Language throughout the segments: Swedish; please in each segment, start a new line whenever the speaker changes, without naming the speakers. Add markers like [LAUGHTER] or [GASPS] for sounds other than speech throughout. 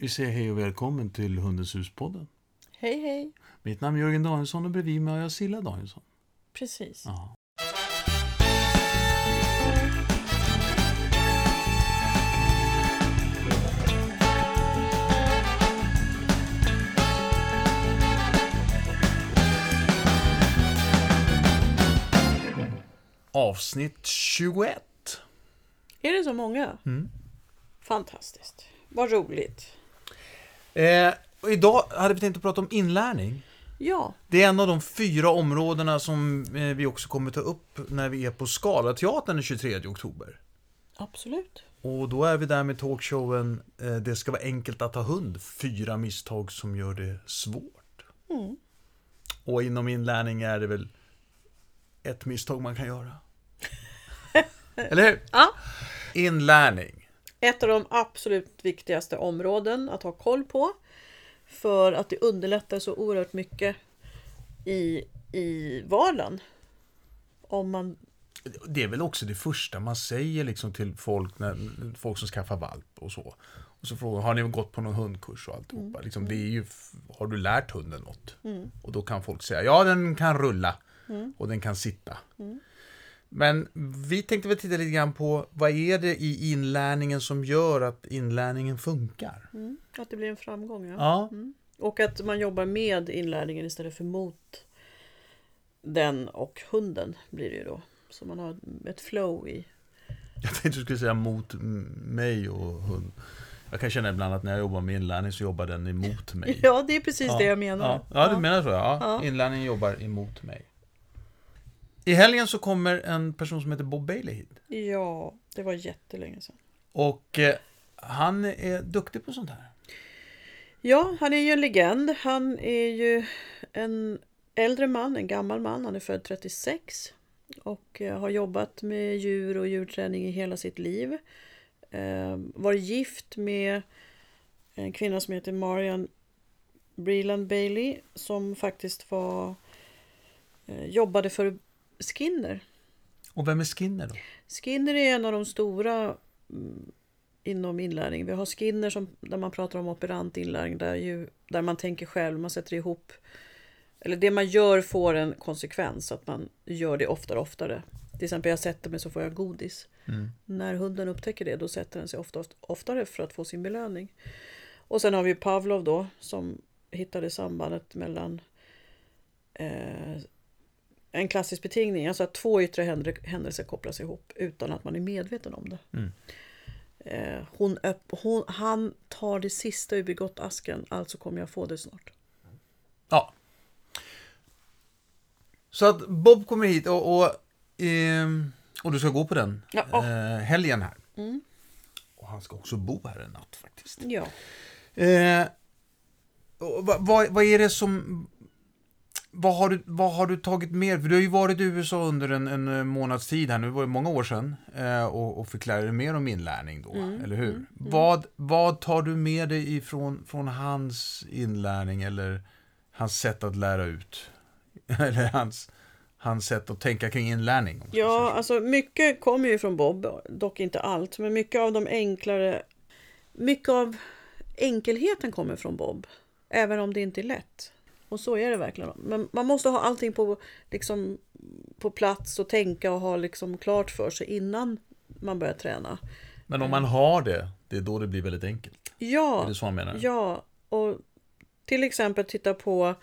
Vi säger hej och välkommen till Hundens hus-podden.
Hej hej!
Mitt namn är Jörgen Danielsson och bredvid mig har jag Silla Danielsson.
Precis.
Ja. Avsnitt 21.
Är det så många?
Mm.
Fantastiskt. Vad roligt.
Eh, och idag hade vi tänkt att prata om inlärning.
Ja,
Det är en av de fyra områdena som eh, vi också kommer ta upp när vi är på Scalateatern den 23 oktober.
absolut.
Och då är vi där med talkshowen eh, Det ska vara enkelt att ha hund. Fyra misstag som gör det svårt.
Mm.
Och inom inlärning är det väl ett misstag man kan göra. [LAUGHS] Eller hur?
Ja.
Inlärning.
Ett av de absolut viktigaste områden att ha koll på. För att det underlättar så oerhört mycket i, i vardagen. Om man...
Det är väl också det första man säger liksom till folk, när, folk som skaffar valp och så. Och så frågar har ni gått på någon hundkurs och alltihopa? Liksom, det är ju, har du lärt hunden något? Och då kan folk säga, ja den kan rulla och den kan sitta. Men vi tänkte väl titta lite grann på vad är det i inlärningen som gör att inlärningen funkar?
Mm, att det blir en framgång. Ja.
Ja,
Och att man jobbar med inlärningen istället för mot den och hunden blir det ju då. Så man har ett flow i.
jag tänkte du skulle säga mot mig och hund. Jag kan känna ibland att när jag jobbar med inlärning så jobbar den emot mig. [LAUGHS]
Ja, det är precis det jag menar.
Ja, ja du menar så ja.
Ja.
Inlärning jobbar emot mig. I helgen så kommer en person som heter Bob Bailey hit.
Ja, det var jättelänge sedan.
Och eh, han är duktig på sånt här.
Ja, han är ju en legend. Han är ju en äldre man, en gammal man. Han är född 36 och eh, har jobbat med djur och djurträning i hela sitt liv. Eh, var gift med en kvinna som heter Marian Breland Bailey som faktiskt var eh, jobbade för Skinner.
Och vem är Skinner då?
Skinner är en av de stora mm, inom inlärning. Vi har Skinner som, där man pratar om operant inlärning där, ju, där man tänker själv, man sätter ihop eller det man gör får en konsekvens, att man gör det oftare och oftare. Till exempel jag sätter mig så får jag godis.
Mm.
När hunden upptäcker det då sätter den sig ofta, oftare för att få sin belöning. Och sen har vi Pavlov då som hittade sambandet mellan eh, en klassisk betingning, alltså att två yttre händelser kopplas ihop utan att man är medveten om det.
Mm.
Eh, hon hon, han tar det sista ur Bigottasken, alltså kommer jag få det snart.
Ja. Så att Bob kommer hit och, och, ehm, och du ska gå på den
Ja.
eh, helgen här.
Mm.
Och han ska också bo här en natt faktiskt.
Ja.
Eh, och vad, vad är det som... Vad har, du, vad har du tagit med? För du har ju varit i USA under en, en eh, månads tid här nu, det var ju många år sedan, eh, och, och dig mer om inlärning då, eller hur? Vad, vad tar du med dig ifrån från hans inlärning eller hans sätt att lära ut? [LAUGHS] eller hans, hans sätt att tänka kring inlärning?
Ja,
så.
alltså mycket kommer ju från Bob, dock inte allt, men mycket av de enklare... Mycket av enkelheten kommer från Bob, även om det inte är lätt. Och så är det verkligen. Men man måste ha allting på, liksom, på plats och tänka och ha liksom klart för sig innan man börjar träna.
Men om man har det, det är då det blir väldigt enkelt.
Ja,
Är det så man menar?
Ja, och till exempel titta på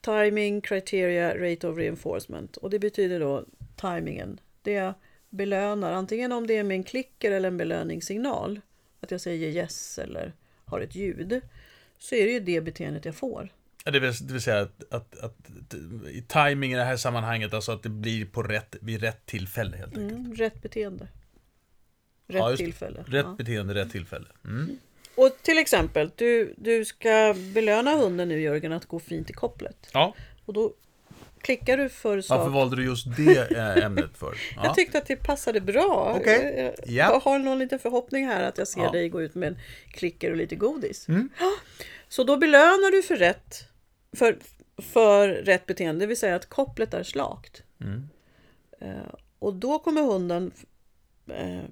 timing, criteria, rate of reinforcement. Och det betyder då timingen. Det belönar, antingen om det är med en klicker eller en belöningssignal, att jag säger yes eller har ett ljud, så är det ju det beteendet jag får.
Ja, det, vill, det vill säga att, att, att, i timing i det här sammanhanget, alltså att det blir på rätt, vid rätt tillfälle helt enkelt.
Mm, rätt beteende. Rätt
Ja,
tillfälle.
Rätt
Ja.
beteende, rätt tillfälle. Mm.
Och till exempel, du, du ska belöna hunden nu Jörgen att gå fint i kopplet.
Ja.
Och då klickar du för sak.
Varför valde du just det [LAUGHS] eh, ämnet för? Ja.
Jag tyckte att det passade bra. Jag-
Ja.
Jag har någon liten förhoppning här att jag ser
Ja.
dig gå ut med en klicker och lite godis.
Mm. [GASPS]
Så då belönar du för rätt, för, för rätt beteende, det vill säga att kopplet är slakt.
Mm.
Eh, och då kommer hunden eh,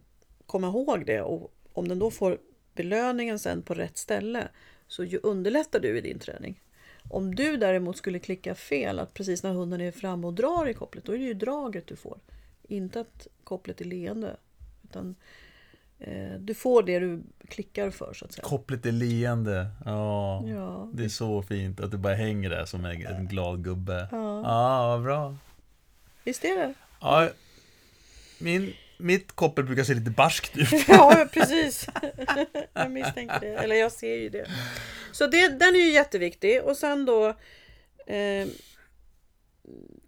komma ihåg det och om den då får belöningen sen på rätt ställe så ju underlättar du i din träning. Om du däremot skulle klicka fel, att precis när hunden är framme och drar i kopplet, då är det ju draget du får. Inte att kopplet är leende. Utan du får det du klickar för så att säga.
Kopplet är leende. Ja,
Ja.
det är så fint att du bara hänger där som en, en glad gubbe.
Ja.
Ja, vad bra.
Visst är det?
Ja, min, mitt koppel brukar se lite barskt ut. [LAUGHS]
Ja, precis. [LAUGHS] jag misstänker det. Eller jag ser ju det. Så det, den är ju jätteviktig. Och sen då eh,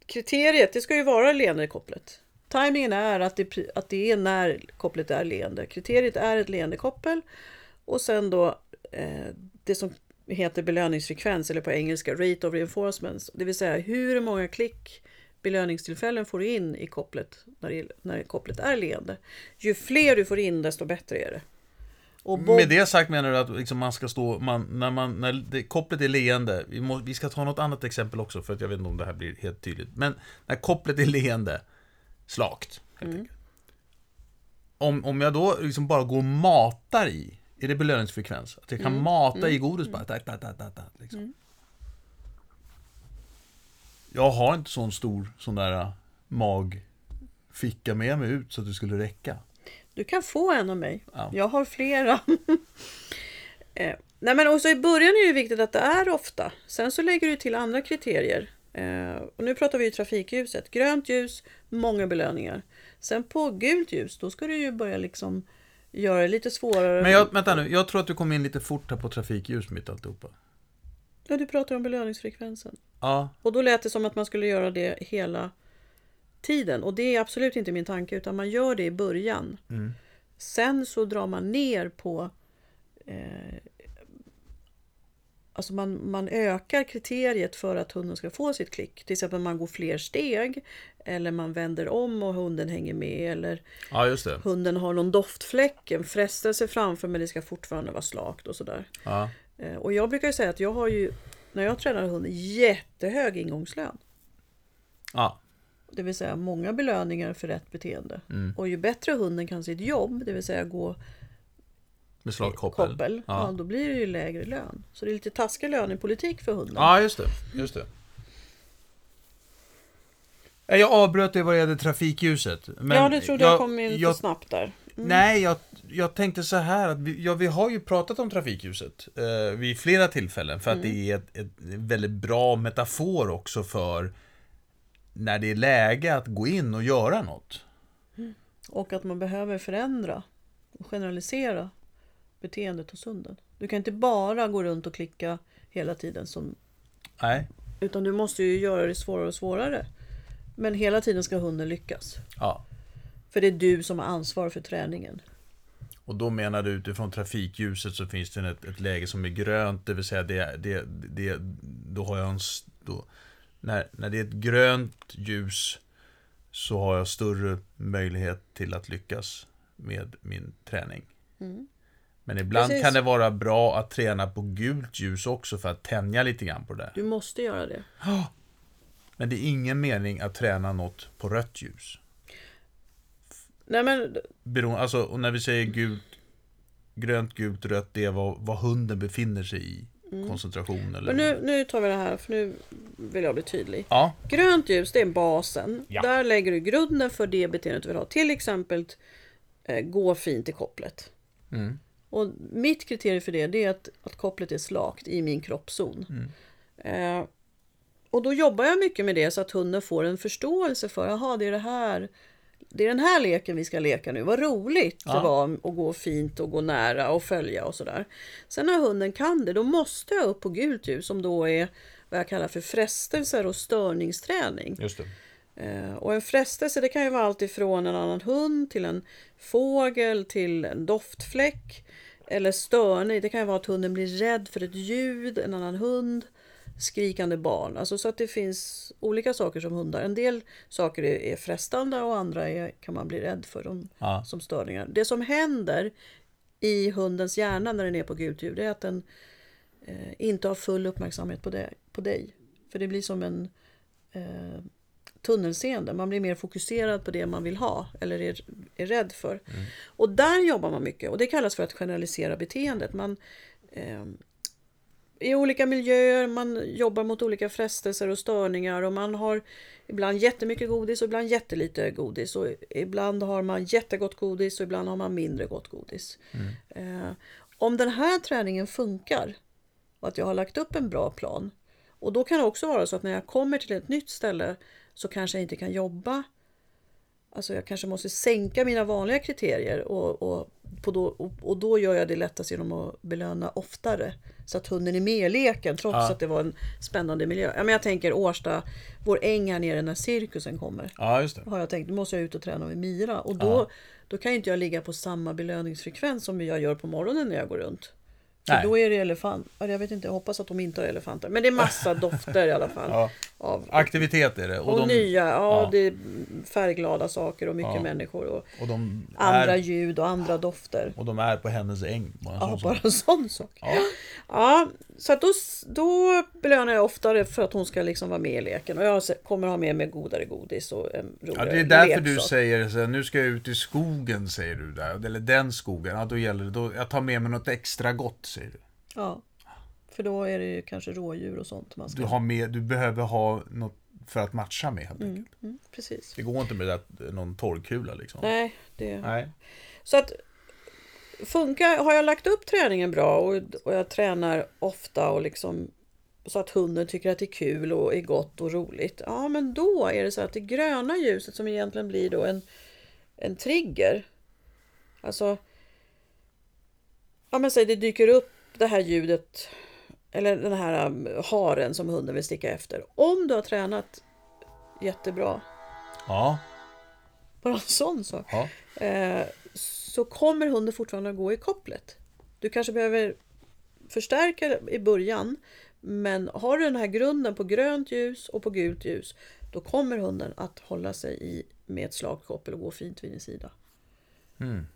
kriteriet, det ska ju vara leende i kopplet. Timingen är att det, att det är när kopplet är leende. Kriteriet är ett leendekoppel. Och sen då eh, det som heter belöningsfrekvens eller på engelska rate of reinforcements. Det vill säga hur många klick belöningstillfällen får du in i kopplet när, det, när kopplet är leende. Ju fler du får in desto bättre är det. Och
Med det sagt menar du att liksom man ska stå, man, när, man, när det, kopplet är leende, vi, må, vi ska ta något annat exempel också för att jag vet inte om det här blir helt tydligt. Men när kopplet är leende, slakt
Mm.
Om, om jag då liksom bara går och matar i, är det belöningsfrekvens? Att jag kan
Mm.
mata i godis bara, tack, tack, tack, tack, liksom. Jag har inte sån stor sån där äh, magficka med mig ut så att det skulle räcka.
Du kan få en av mig.
Ja.
Jag har flera. [LAUGHS] eh, nej men också i början är det viktigt att det är ofta. Sen så lägger du till andra kriterier. Eh, och nu pratar vi ju trafikljuset. Grönt ljus, många belöningar. Sen på gult ljus, då ska du ju börja liksom göra det lite svårare.
Men jag, vänta nu, jag tror att du kom in lite fort här på trafikljus mitt alltihopa.
Ja, du pratar om belöningsfrekvensen.
Ja,
Och då lät det som att man skulle göra det hela tiden. Och det är absolut inte min tanke, utan man gör det i början.
Mm.
Sen så drar man ner på... Eh, alltså man, man ökar kriteriet för att hunden ska få sitt klick. Till exempel man går fler steg. Eller man vänder om och hunden hänger med. Eller
ja
hunden har någon doftfläck, en frestelse framför men det ska fortfarande vara slakt och sådär.
Ja.
Eh, och jag brukar ju säga att jag har ju, när jag tränar hund, jättehög ingångslön.
ja.
Det vill säga många belöningar för rätt beteende.
Mm.
Och ju bättre hunden kan sitt jobb, det vill säga gå
Med slagkoppel.
koppel, ja.
Ja.
då blir det ju lägre lön. Så det är lite taskig lönepolitik för hunden.
ja, just det. Just det. Eh, Jag avbröt dig vad det gällde trafikljuset. Men
ja, det trodde jag, kom in
jag,
snabbt där. Mm.
Nej, jag, jag tänkte så här att vi, ja, vi har ju pratat om trafikljuset eh, vid flera tillfällen för att
Mm.
det är ett, ett väldigt bra metafor också för när det är läge att gå in och göra något.
Och att man behöver förändra och generalisera beteendet hos hunden. Du kan inte bara gå runt och klicka hela tiden som
Nej,
Utan du måste ju göra det svårare och svårare. Men hela tiden ska hunden lyckas.
ja.
För det är du som har ansvar för träningen.
Och då menar du utifrån trafikljuset så finns det ett, ett läge som är grönt, det vill säga det, det, det då har jag en, då, när, när det är ett grönt ljus så har jag större möjlighet till att lyckas med min träning.
Mm.
Men ibland
Precis.
kan det vara bra att träna på gult ljus också för att tänja lite grann på det.
Du måste göra det.
Men det är ingen mening att träna något på rött ljus.
Nej men
Beroende, alltså, och när vi säger gult, grönt, gult, rött, det är vad, vad hunden befinner sig i. Koncentration eller...
Men nu, nu tar vi det här, för nu vill jag bli tydlig.
Ja,
Grönt ljus, det är basen.
Ja.
Där lägger du grunden för det beteendet du vill ha. Till exempel eh, gå fint i kopplet.
Mm.
Och mitt kriterium för det, det är att, att kopplet är slakt i min kroppszon.
Mm.
Eh, och då jobbar jag mycket med det så att hunden får en förståelse för, jaha det är det här det är den här leken vi ska leka nu. Vad roligt
Ja.
det var att gå fint och gå nära och följa och sådär. Sen när hunden kan det, då måste jag upp på gult ljus som då är vad jag kallar för frestelser och störningsträning.
just det.
Eh, Och en frestelse det kan ju vara allt ifrån en annan hund till en fågel till en doftfläck. Eller störning, det kan ju vara att hunden blir rädd för ett ljud, en annan hund, skrikande barn. Alltså så att det finns olika saker som hundar. En del saker är, frestande och andra är, kan man bli rädd för dem,
Ja.
som störningar. Det som händer i hundens hjärna när den är på gult ljud är att den eh, inte har full uppmärksamhet på, det, på dig. För det blir som en eh, tunnelseende. Man blir mer fokuserad på det man vill ha eller är, är rädd för. Och där jobbar man mycket och det kallas för att generalisera beteendet. Man, eh, I olika miljöer, man jobbar mot olika frestelser och störningar och man har ibland jättemycket godis och ibland jättelite godis. Och ibland har man jättegott godis och ibland har man mindre gott godis. Eh, om den här träningen funkar och att jag har lagt upp en bra plan och då kan det också vara så att när jag kommer till ett nytt ställe så kanske jag inte kan jobba. Alltså jag kanske måste sänka mina vanliga kriterier och, och, på då, och, och då gör jag det lättast genom att belöna oftare. Så att hunden är med i leken trots
Ja.
att det var en spännande miljö. Ja, men jag tänker Årsta, vår äng här nere när cirkusen kommer.
Ja, just det.
Har jag tänkt, nu måste jag ut och träna med Mira. Och då,
Ja.
då kan inte jag ligga på samma belöningsfrekvens som jag gör på morgonen när jag går runt. För
Nej.
då är det elefant. ja, Jag vet inte, jag hoppas att de inte har elefanter. Men det är massa [LAUGHS] dofter i alla fall.
Ja.
Av,
Aktivitet är det.
och
de,
nya, ja,
ja.
det är färgglada saker och mycket
Ja.
människor. Och
och
andra
är,
ljud och andra dofter.
och de är på hennes äng. Bara en
Ja,
sån sak.
bara en sån sak.
Ja.
Ja, så att då, då belönar jag oftare för att hon ska liksom vara med i leken. Och jag kommer ha med mig godare godis och en
Ja,
roligare
det är därför du
leksak.
säger så här, nu ska jag ut i skogen, säger du där. Eller den skogen. Ja, då gäller det, då, jag tar med mig något extra gott, säger du.
Ja, för då är det ju kanske rådjur och sånt man ska...
Du, har med, du behöver ha något för att matcha med, helt enkelt.
Mm, precis.
Det går inte med det där, någon torrkula liksom.
Nej, det...
Nej.
Så att funkar, har jag lagt upp träningen bra och, och jag tränar ofta och liksom så att hunden tycker att det är kul och är gott och roligt. Ja, men då är det så att det gröna ljuset som egentligen blir då en, en trigger. Alltså, ja men säg det dyker upp det här ljudet eller den här um, haren som hunden vill sticka efter. Om du har tränat jättebra,
Ja.
bara en sån sak.
ja.
eh, så kommer hunden fortfarande att gå i kopplet. Du kanske behöver förstärka i början men har du den här grunden på grönt ljus och på gult ljus då kommer hunden att hålla sig i med ett slagkoppel och gå fint vid din sida.
Mm.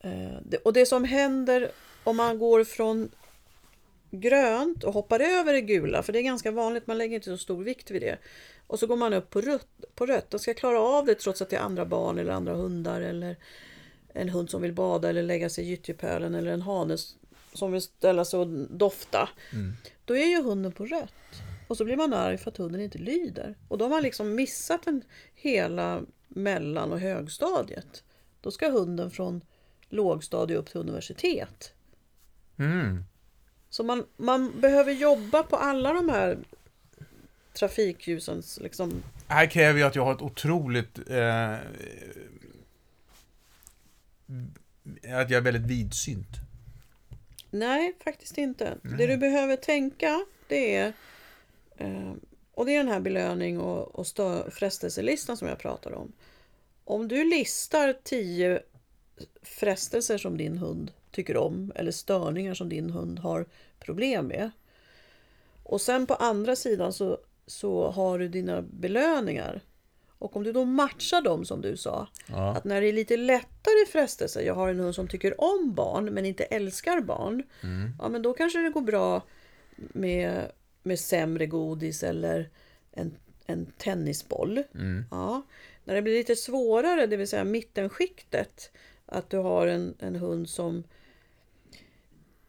Eh, och det som händer om man går från grönt och hoppar över det gula, för det är ganska vanligt, man lägger inte så stor vikt vid det. Och så går man upp på rött, på rött och ska klara av det trots att det är andra barn eller andra hundar eller en hund som vill bada eller lägga sig i gyttjepölen eller en hane som vill ställa sig och dofta. Då är ju hunden på rött. Och så blir man arg för att hunden inte lyder. Och då har man liksom missat en hela mellan och högstadiet. Då ska hunden från lågstadie upp till universitet.
Mm.
Så man, man behöver jobba på alla de här trafikljusens liksom...
Här kräver jag att jag har ett otroligt... Eh, att jag är väldigt vidsynt.
Nej, faktiskt inte. Det du behöver tänka det är... Eh, och det är den här belöning och, och stö, frestelselistan som jag pratar om. Om du listar tio frestelser som din hund tycker om eller störningar som din hund har problem med. Och sen på andra sidan så, så har du dina belöningar. Och om du då matchar dem som du sa.
Ja.
Att när det är lite lättare frestelser, jag har en hund som tycker om barn men inte älskar barn. Ja men då kanske det går bra med, med sämre godis eller en, en tennisboll. Ja. När det blir lite svårare, det vill säga mittenskiktet. Att du har en, en hund som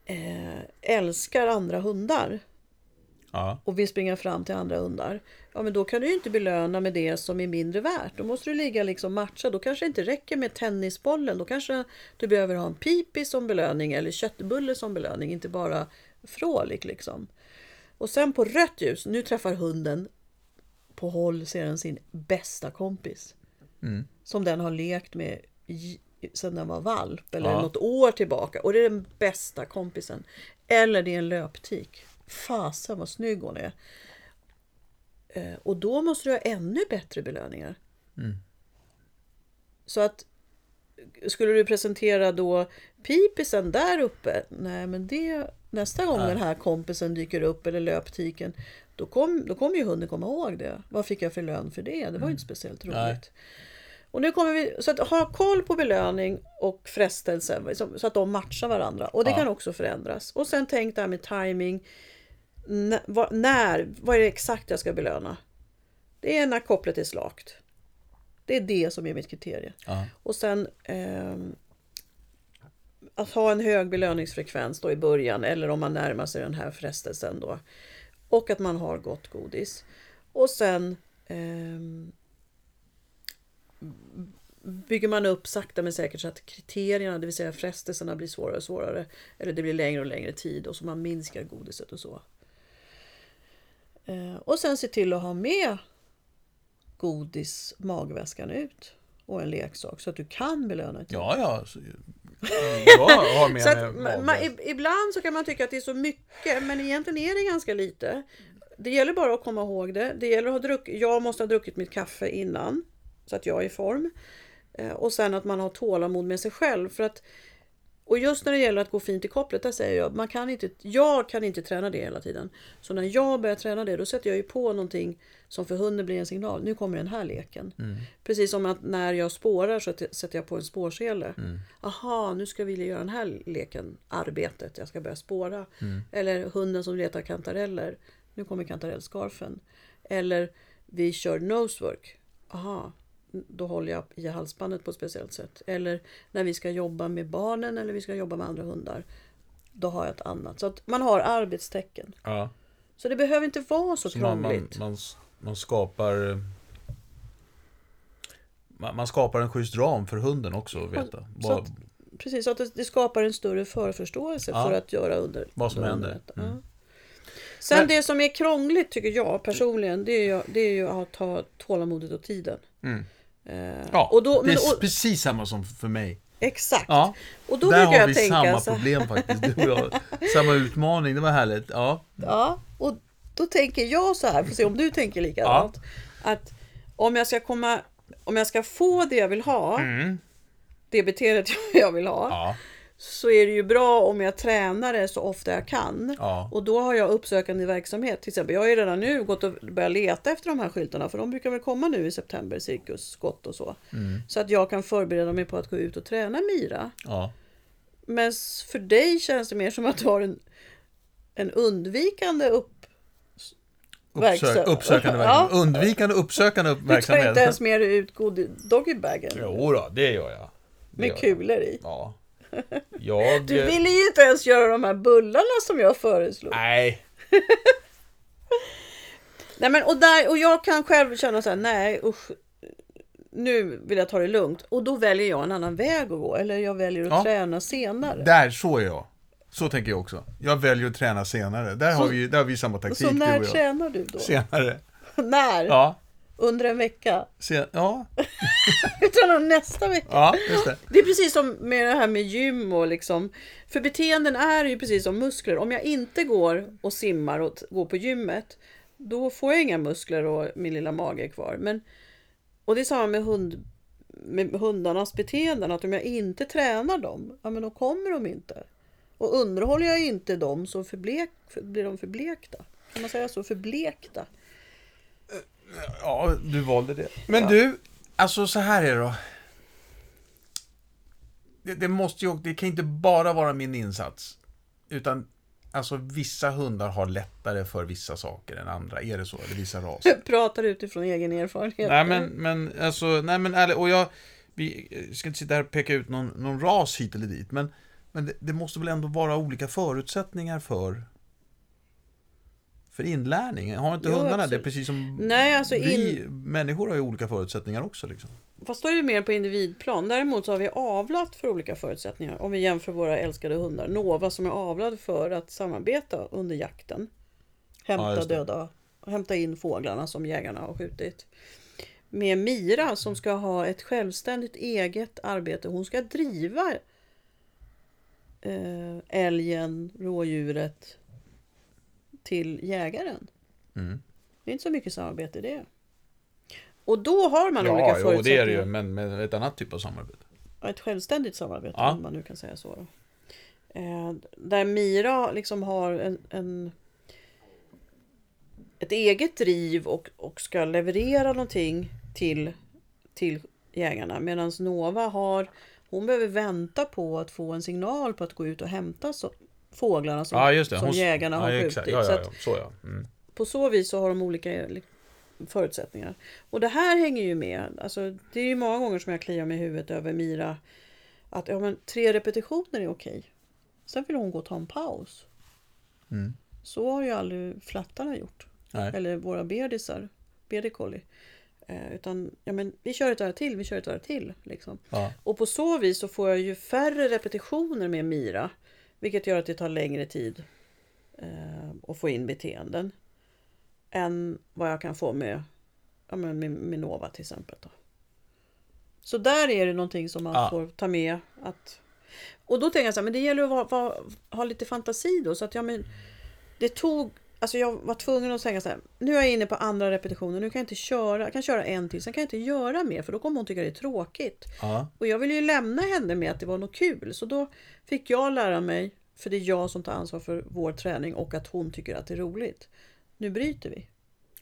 eh, älskar andra hundar
Ja.
och vill springa fram till andra hundar. Ja men då kan du ju inte belöna med det som är mindre värt. Då måste du ligga liksom matcha. Då kanske det inte räcker med tennisbollen. Då kanske du behöver ha en pipi som belöning eller köttbulle som belöning. Inte bara frålik liksom. Och sen på rött ljus, nu träffar hunden på håll ser den sin bästa kompis. Som den har lekt med sedan den var valp eller
Ja.
något år tillbaka. Och det är den bästa kompisen. Eller det är en löptik. Fasen vad snygg hon är. Eh, Och då måste du ha ännu bättre belöningar. Så att skulle du presentera då pipisen där uppe? Nej men det nästa gång den här kompisen dyker upp eller löptiken då, kom, då kommer ju hunden komma ihåg det. Vad fick jag för lön för det? Det var ju inte speciellt roligt.
Nej.
Och nu kommer vi, så att ha koll på belöning och frestelse så att de matchar varandra. Och det
Ja.
kan också förändras. Och sen tänk det här med timing. Vad, när, vad är det exakt jag ska belöna? Det är när kopplet är slakt. Det är det som är mitt kriterie.
Ja.
Och sen ehm, att ha en hög belöningsfrekvens då i början eller om man närmar sig den här frestelsen då. Och att man har gott godis. Och sen ehm, bygger man upp sakta men säkert så att kriterierna, det vill säga frestelserna blir svårare och svårare. Eller det blir längre och längre tid och så man minskar godiset och så. Eh, och sen se till att ha med godis magväskan ut och en leksak så att du kan belöna ett
Ja, ja. Så, jag har med
så att, ma-
mat.
ma- ibland så kan man tycka att det är så mycket men egentligen är det ganska lite. Det gäller bara att komma ihåg det. Det gäller att ha druckit, jag måste ha druckit mitt kaffe innan så att jag är i form. Eh, Och sen att man har tålamod med sig själv. För att, och just när det gäller att gå fint i kopplet, där säger jag, man kan inte, jag kan inte träna det hela tiden. Så när jag börjar träna det, då sätter jag ju på någonting som för hunden blir en signal. Nu kommer den här leken. Precis som att när jag spårar så sätter jag på en spårsele. Aha, nu ska vi göra den här leken, arbetet, jag ska börja spåra. Eller hunden som letar kantareller. Nu kommer kantarellscarfen. Eller vi kör nosework. Aha, då håller jag i halsbandet på ett speciellt sätt. Eller när vi ska jobba med barnen eller vi ska jobba med andra hundar. Då har jag ett annat. Så att man har arbetstecken.
Ja.
Så det behöver inte vara så
Så man, man,
krångligt.
man, man skapar... Man, man skapar en schysst ram för hunden också, att veta.
så att- Precis, så att det, skapar en större förförståelse
Ja.
för att göra under
Vad som händer. Mm.
Ja. Sen
Men-
det som är krångligt tycker jag personligen, det är ju, det är ju att ha tålamodet och tiden.
Mm.
Eh,
ja,
och då,
det
men,
är
och,
precis samma som för mig.
exakt.
Ja,
och då
där har
jag
vi
tänka
samma
så här,
problem faktiskt, du och jag. Samma [LAUGHS] utmaning, det var härligt. Ja,
Ja, och då tänker jag så här, får se om du tänker likadant. Att om jag ska komma, om jag ska få det jag vill ha,
mm.
det beteendet [LAUGHS] jag vill ha,
ja,
så är det ju bra om jag tränar det så ofta jag kan.
ja.
Och då har jag uppsökande verksamhet. Till exempel, jag har ju redan nu gått och börjat leta efter de här skyltarna. För de brukar väl komma nu i september, cirkus, skott och så.
Mm.
Så att jag kan förbereda mig på att gå ut och träna Mira.
ja.
Men för dig känns det mer som att du har en, en undvikande upp...
Uppsök, uppsökande
Ja.
verksamhet. Undvikande uppsökande
Du tar inte
verksamhet.
ens med dig ut god- doggybagen
Jo då, det gör jag. Det
med
gör jag.
kulor i.
Ja. Jag...
Du ville ju inte ens göra de här bullarna som jag föreslog.
Nej. [LAUGHS]
Nej, men, och, där, och jag kan själv känna så här, nej usch, nu vill jag ta det lugnt. Och då väljer jag en annan väg att gå. Eller jag väljer att
Ja.
träna senare.
Där, så är jag. Så tänker jag också. Jag väljer att träna senare. Där har vi, där har vi samma taktik,
Så
du
när
och jag.
tränar du då?
Senare. [LAUGHS]
när?
Ja.
Under en vecka?
Sen, ja. [LAUGHS]
Vi tränar nästa vecka.
ja, just det.
Det är precis som med det här med gym och liksom. För beteenden är ju precis som muskler. Om jag inte går och simmar och går på gymmet. Då får jag inga muskler och min lilla mage är kvar. Men, och det är samma med, hund, med hundarnas beteenden. Att om jag inte tränar dem, ja men då kommer de inte. Och underhåller jag inte dem så förblek, för, blir de förblekta. Kan man säga så? Förblekta.
Ja, du valde det. Men
Ja.
du, alltså så här är det då. Det, det måste ju, det kan inte bara vara min insats. Utan, alltså vissa hundar har lättare för vissa saker än andra. Är det så? Eller vissa raser? [LAUGHS]
Pratar utifrån egen erfarenhet.
Nej men, men alltså, nej men ärligt, och jag, vi ska inte sitta här och peka ut någon, någon ras hit eller dit, men, men det, det måste väl ändå vara olika förutsättningar för för inlärning. Har inte
Jo,
hundarna det?
absolut.
Precis som
Nej, alltså
vi människor har ju olika förutsättningar också. Liksom.
Fast då är det mer på individplan. Däremot så har vi avlat för olika förutsättningar. Om vi jämför våra älskade hundar. Nova som är avlad för att samarbeta under jakten.
Ja,
Hämta
det.
döda hämta in fåglarna som jägarna har skjutit. Med Mira som ska ha ett självständigt eget arbete. Hon ska driva eh, älgen, rådjuret till jägaren.
Mm.
Det är inte så mycket samarbete i det. Och då har man olika
Ja, jo, det
förutsättningar.
är det ju, men med ett annat typ av samarbete.
Ja, ett självständigt samarbete
Ja.
om man nu kan säga så. Eh, där Mira liksom har en, en ett eget driv och, och ska leverera någonting till, till jägarna. Medan Nova har, hon behöver vänta på att få en signal på att gå ut och hämta så, fåglarna som,
Ja,
som
Hon-
jägarna har
ja,
skjutit.
Ja,
Så.
Mm.
på så vis så har de olika li- förutsättningar. Och det här hänger ju med. Alltså, det är ju många gånger som jag kliar mig i huvudet över Mira. Att ja, men, tre repetitioner är okej. Sen vill hon gå och ta en paus.
Mm.
Så har ju aldrig flattarna gjort.
Nej.
Eller våra bebisar. Baby collie. Eh, utan ja, men, vi kör ett varv till, vi kör ett varv till. Liksom.
Ja.
Och på så vis så får jag ju färre repetitioner med Mira. Vilket gör att det tar längre tid eh, att få in beteenden. Än vad jag kan få med, ja, men med, med Nova till exempel. Då. Så där är det någonting som man
Ja.
får ta med. Att, och då tänker jag så här, men det gäller att vara, vara, ha lite fantasi då. Så att ja, men, det tog, alltså jag var tvungen att säga så här, nu är jag inne på andra repetitionen, nu kan jag inte köra, jag kan köra en till, sen kan jag inte göra mer för då kommer hon tycka det är tråkigt.
Ja.
Och jag ville ju lämna henne med att det var något kul. Så då fick jag lära mig, för det är jag som tar ansvar för vår träning och att hon tycker att det är roligt. Nu bryter vi.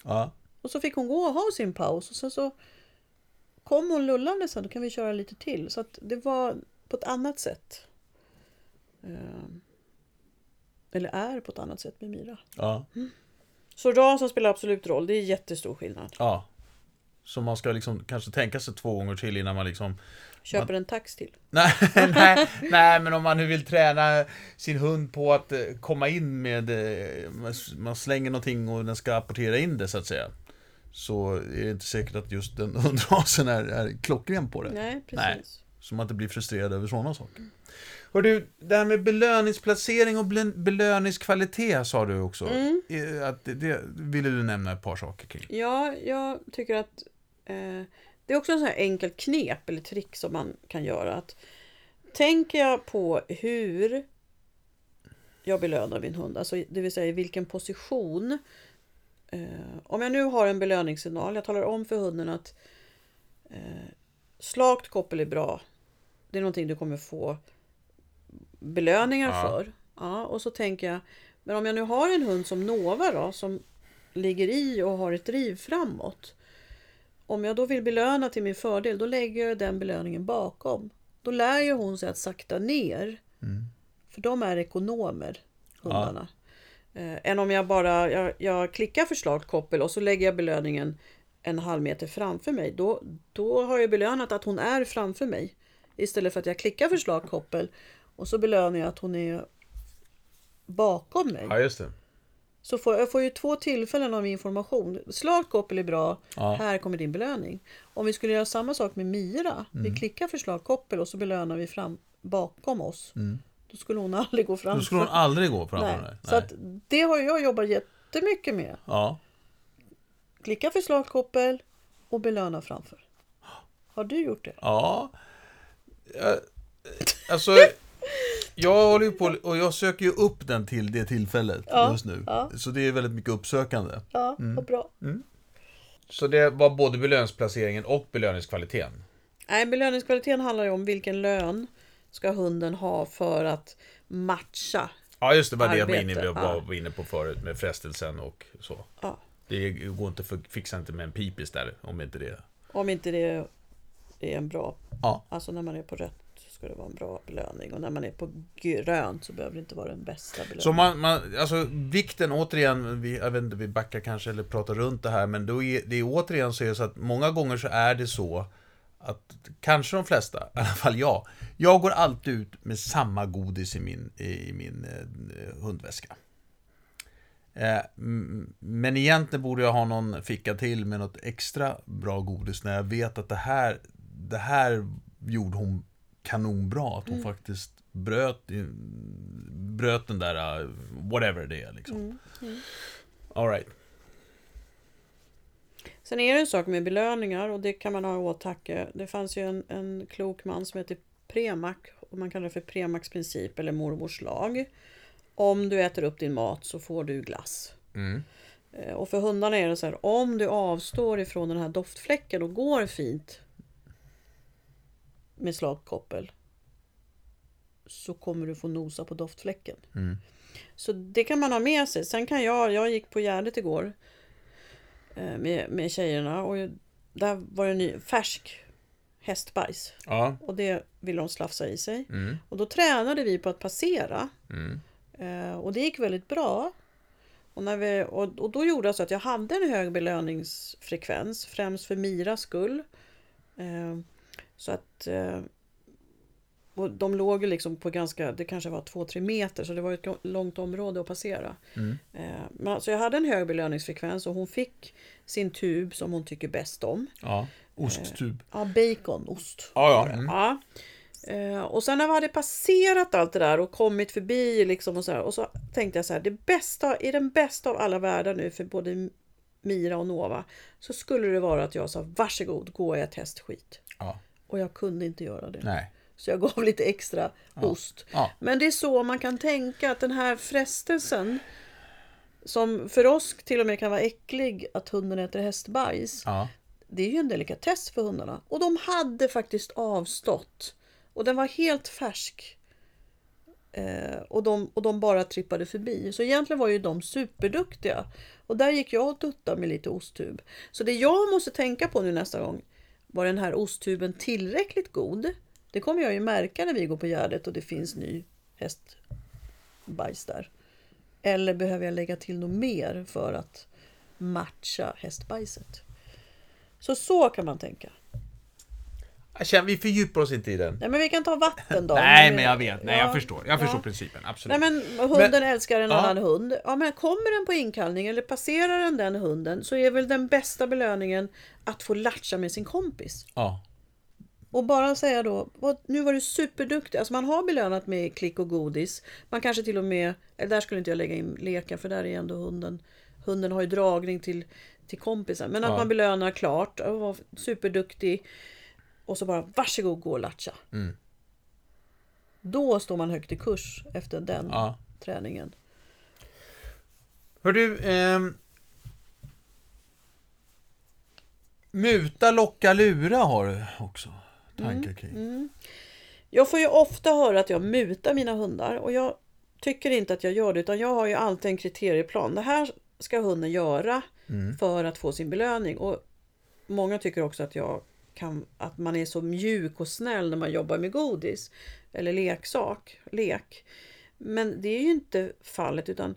Ja.
Och så fick hon gå och ha sin paus och sen så kom hon lullande sen, då kan vi köra lite till. Så att det var på ett annat sätt. Ehm, Eller är på ett annat sätt med Mira.
Ja.
Så rasen spelar absolut roll, det är jättestor skillnad.
ja. Så man ska liksom kanske tänka sig två gånger till innan man liksom
Köper en tax till. [LAUGHS]
Nej, nej, nej, men om man nu vill träna sin hund på att eh, komma in med... eh, man- Man slänger någonting och den ska apportera in det så att säga. Så är det inte säkert att just den [LAUGHS] hundrasen är, är klockren på det.
Nej, precis.
Nej. Så man inte blir frustrerad över sådana saker. Hör du, det här med belöningsplacering och belö- belöningskvalitet sa du också.
Mm.
Att det, det ville du nämna ett par saker kring.
Ja, jag tycker att eh, det är också en sån här enkelt knep eller trick som man kan göra. Att Tänker jag på hur jag belönar min hund, alltså det vill säga i vilken position. Eh, om jag nu har en belöningssignal, jag talar om för hunden att eh, slakt koppel är bra. Det är någonting du kommer få belöningar
Ja.
för. Ja, och så tänker jag, men om jag nu har en hund som Nova då, som ligger i och har ett driv framåt. Om jag då vill belöna till min fördel, då lägger jag den belöningen bakom. Då lär ju hon sig att sakta ner. För de är ekonomer, hundarna. Eh, än om jag bara jag, jag klickar för slakt koppel och så lägger jag belöningen en halv meter framför mig. Då, då har jag belönat att hon är framför mig. Istället för att jag klickar för slakt koppel och så belönar jag att hon är bakom mig.
Ja, just det.
Så får jag får ju två tillfällen av information. Slakt koppel är bra,
Ja.
här kommer din belöning. Om vi skulle göra samma sak med Mira,
Mm.
vi klickar för slakt koppel och så belönar vi fram bakom oss. Då skulle hon aldrig gå.
Mm. Då skulle hon aldrig gå framför
Nej.
dig.
Så att det har jag jobbat jättemycket med.
Ja.
Klicka för slakt koppel och belöna framför. Har du gjort det?
Ja. Jag, alltså, jag håller ju på och jag söker ju upp den till det tillfället
Ja,
just nu.
ja.
Så det är väldigt mycket uppsökande.
Ja,
Mm.
vad bra.
Så det var både belöningsplaceringen och belöningskvaliteten.
Nej, belöningskvaliteten handlar ju om vilken lön ska hunden ha för att matcha.
Ja, just det, var det jag var inne, jag var, på förut med frestelsen och så.
Ja.
Det går inte för fixa inte med en pipis där, om inte det.
Om inte det är en bra,
Ja.
alltså när man är på rött så ska det vara en bra belöning och när man är på grönt så behöver det inte vara den bästa belöningen.
Så man, man, alltså vikten återigen, vi, jag vet inte, vi backar kanske eller pratar runt det här, men då är det är återigen så är det så att många gånger så är det så att kanske de flesta, i alla fall jag, jag går alltid ut med samma godis i min, i min eh, hundväska. Eh, men egentligen borde jag ha någon ficka till med något extra bra godis när jag vet att det här, det här gjorde hon kanonbra. Att hon faktiskt bröt, bröt den där, uh, whatever det är liksom. All right.
Sen är det en sak med belöningar och det kan man ha i åtanke. Det fanns ju en, en klok man som heter Premak och man kallar det för Premaks princip eller mormors lag. Om du äter upp din mat så får du glass.
Mm.
Eh, Och för hundarna är det så här, om du avstår ifrån den här doftfläcken och går fint med slagkoppel så kommer du få nosa på doftfläcken.
Mm.
Så det kan man ha med sig. Sen kan jag, jag gick på Gärdet igår eh, med, med tjejerna och där var det ny, färsk hästbajs.
Ja.
Och det ville de slafsa i sig.
Mm.
Och då tränade vi på att passera.
Mm.
Eh, och det gick väldigt bra. Och, när vi, och, och då gjorde det så att jag hade en hög belöningsfrekvens, främst för Miras skull. Eh, så att eh, och de låg ju liksom på ganska, det kanske var 2-3 meter så det var ett långt område att passera.
Mm.
Eh, men, så jag hade en hög belöningsfrekvens och hon fick sin tub som hon tycker bäst om.
Ja, osttub.
Ja, bacon, ost.
Ja, ja. Mm.
ja. Eh, och sen när vi hade passerat allt det där och kommit förbi liksom och så här, och så tänkte jag så här, det bästa, i den bästa av alla världar nu för både Mira och Nova så skulle det vara att jag sa varsågod, gå och ät hästskit.
Ja.
Och jag kunde inte göra det.
Nej.
Så jag gav lite extra ost.
Ja.
Men det är så man kan tänka att den här frestelsen som för oss till och med kan vara äcklig att hunden äter hästbajs.
Ja.
Det är ju en delikatess för hundarna. Och de hade faktiskt avstått. Och den var helt färsk. Eh, och, de, och de bara trippade förbi. Så egentligen var ju de superduktiga. Och där gick jag och duttade med lite osttub. Så det jag måste tänka på nu nästa gång. Var den här osttuben tillräckligt god? Det kommer jag ju märka när vi går på Gärdet och det finns ny hästbajs där. Eller behöver jag lägga till något mer för att matcha hästbajset? Så så kan man tänka.
Jag känner, vi fördjupar oss inte i den.
Nej men vi kan ta vatten då.
Nej, men jag vet. Nej,
Ja,
jag förstår. Jag förstår
ja.
principen. Absolut.
Nej men hunden älskar en
Ja.
annan hund. Ja men kommer den på inkallning eller passerar den den hunden så är väl den bästa belöningen att få latcha med sin kompis.
Ja.
Och bara säga då, "Vad- nu var du superduktig. Alltså man har belönat med klick och godis. Man kanske till och med, eller där skulle inte jag lägga in lekar för där är ändå hunden. Hunden har ju dragning till, till kompisen. Men att
Ja.
man belönar klart, och var superduktig. Och så bara varsågod gå och latcha.
Mm.
Då står man högt i kurs efter den
ja.
träningen.
Hör du, ehm... Muta, locka, lura har du också tankar kring.
Mm. Jag får ju ofta höra att jag mutar mina hundar och jag tycker inte att jag gör det utan jag har ju alltid en kriterieplan. Det här ska hunden göra
Mm.
för att få sin belöning. Och Många tycker också att, jag kan, att man är så mjuk och snäll när man jobbar med godis eller leksak, lek. Men det är ju inte fallet utan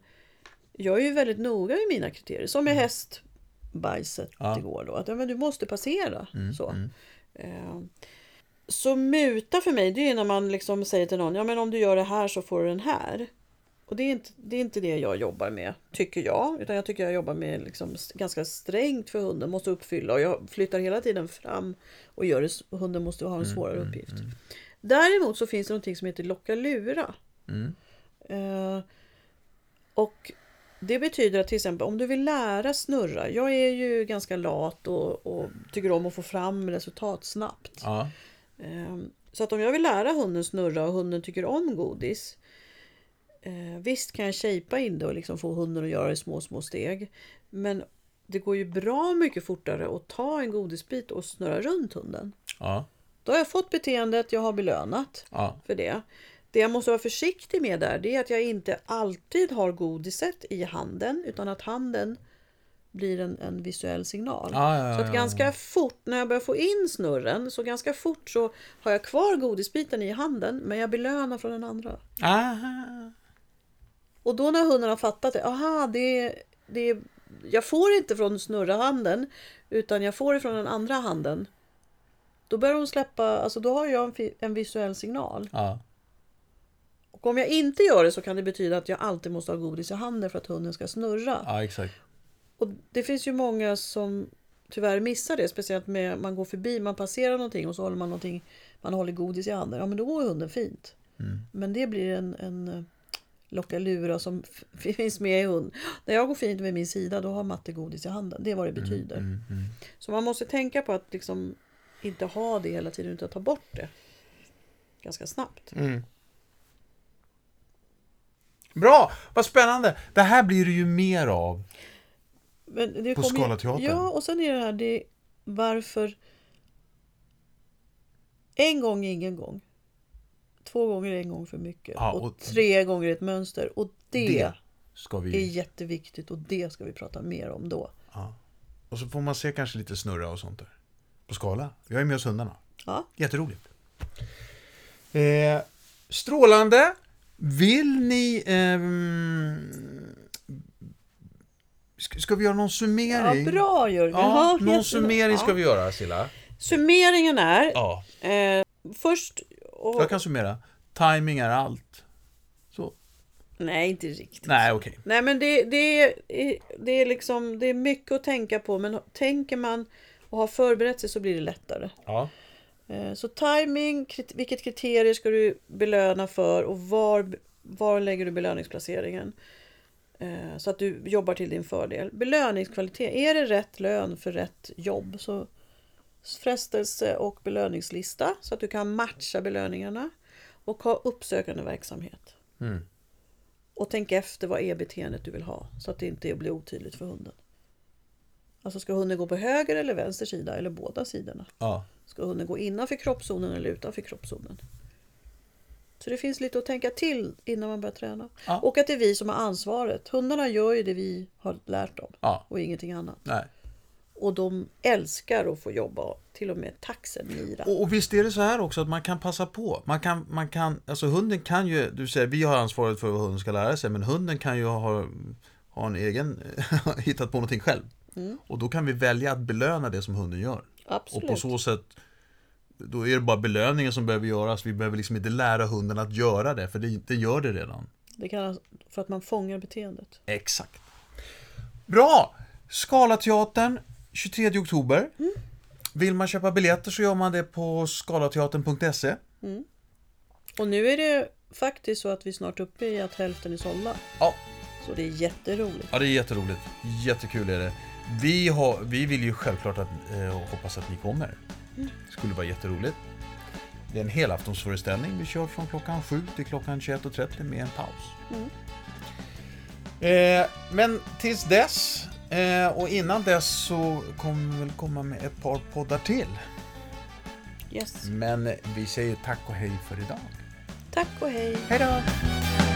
jag är ju väldigt noga med mina kriterier. Som med hästbajset
Mm. Ja.
igår då. Att ja, men du måste passera. så.
mm.
Eh, Så muta för mig, det är när man liksom säger till någon, ja men om du gör det här så får du den här. Och det är inte det, är inte det jag jobbar med, tycker jag. Utan jag tycker jag jobbar med liksom ganska strängt för hunden, måste uppfylla. Och jag flyttar hela tiden fram och gör det, hunden måste ha en svårare uppgift. Däremot så finns det någonting som heter locka lura.
Mm.
Eh, och det betyder att till exempel om du vill lära snurra. Jag är ju ganska lat och, och tycker om att få fram resultat snabbt.
Ja.
Ehm, Så att om jag vill lära hunden snurra och hunden tycker om godis. Eh, Visst kan jag shapea in det och liksom få hunden att göra det i små, små steg. Men det går ju bra mycket fortare att ta en godisbit och snurra runt hunden.
Ja.
Då har jag fått beteendet, jag har belönat
Ja.
för det. Det jag måste vara försiktig med där, det är att jag inte alltid har godiset i handen, utan att handen blir en, en visuell signal.
Ja, ja, ja,
så att ganska fort, när jag börjar få in snurren, så ganska fort så har jag kvar godisbiten i handen, men jag belönar från den andra.
Aha.
Och då när hunden har fattat det, aha, det, det, jag får inte från snurra handen, utan jag får det från den andra handen. Då börjar hon släppa, alltså då har jag en, en visuell signal.
Ja.
Och om jag inte gör det så kan det betyda att jag alltid måste ha godis i handen för att hunden ska snurra.
ja, exakt.
Och det finns ju många som tyvärr missar det. Speciellt med man går förbi, man passerar någonting och så håller man någonting, man håller godis i handen. Ja men då går hunden fint.
Mm.
Men det blir en, en eh, locka lura som finns med i hund. När jag går fint med min sida då har matte godis i handen. Det är vad det betyder.
Mm, mm.
Så man måste tänka på att liksom inte ha det hela tiden utan ta bort det. Ganska snabbt.
Mm. Bra! Vad spännande! Det här blir det ju mer av.
Men det
På Scalateatern.
Ja, och sen är det här, det varför... En gång är ingen gång. Två gånger är en gång för mycket.
Ja,
och,
och-
tre gånger är ett mönster. Och det,
Det ska
är
vi...
jätteviktigt och det ska vi prata mer om då.
Ja. Och så får man se kanske lite snurra och sånt där. På skala. Jag är med oss hundarna.
Ja,
Jätteroligt. Eh, strålande. Vill ni ehm, Ska, vi göra någon
Ja,
summering?
bra Jörgen.
Ja, någon summering ska
Ja.
vi göra, Silla.
Summeringen är
Ja,
eh, först... Och,
jag kan summera. Timing är allt. Så.
Nej, inte riktigt.
Nej, okej.
Nej men det, det, är, det är liksom det är mycket att tänka på men tänker man och har förberett sig så blir det lättare.
Ja.
Eh, Så timing, vilket kriterier ska du belöna för och var, var lägger du belöningsplaceringen? Eh, Så att du jobbar till din fördel. Belöningskvalitet, är det rätt lön för rätt jobb? Så frestelse och belöningslista så att du kan matcha belöningarna. Och ha uppsökande verksamhet.
Mm.
Och tänk efter vad är beteendet du vill ha så att det inte blir otydligt för hunden. Alltså ska hunden gå på höger eller vänster sida eller båda sidorna?
Ja.
Ska hunden gå innanför kroppszonen eller utanför kroppszonen? Så det finns lite att tänka till innan man börjar träna.
Ja.
Och att det är vi som har ansvaret. Hundarna gör ju det vi har lärt dem
Ja.
och ingenting annat.
Nej.
Och de älskar att få jobba, till och med taxen mira.
Och, och visst är det så här också att man kan passa på. Man kan, man kan, alltså hunden kan ju, du säger vi har ansvaret för vad hunden ska lära sig, men hunden kan ju ha, ha en egen, [LAUGHS] hittat på någonting själv. Och då kan vi välja att belöna det som hunden gör.
Absolut.
Och på så sätt, då är det bara belöningen som behöver göras. Vi behöver liksom inte lära hunden att göra det, för det, det gör det redan.
Det kallas för att man fångar beteendet.
Exakt. Bra! Skalateatern 23 oktober. Vill man köpa biljetter så gör man det på skalateatern.se.
Och nu är det faktiskt så att vi snart är uppe i att hälften är sålda.
Ja,
Så det är jätteroligt.
Ja, det är jätteroligt. Jättekul är det. Vi, har, vi vill ju självklart att, eh, hoppas att ni kommer. Det skulle vara jätteroligt. Det är en helaftonsföreställning. Vi kör från klockan 7 till klockan 21.30 med en paus. Eh, men tills dess, eh, och innan dess så kommer vi väl komma med ett par poddar till.
Yes.
Men vi säger tack och hej för idag.
Tack och hej.
Hej då!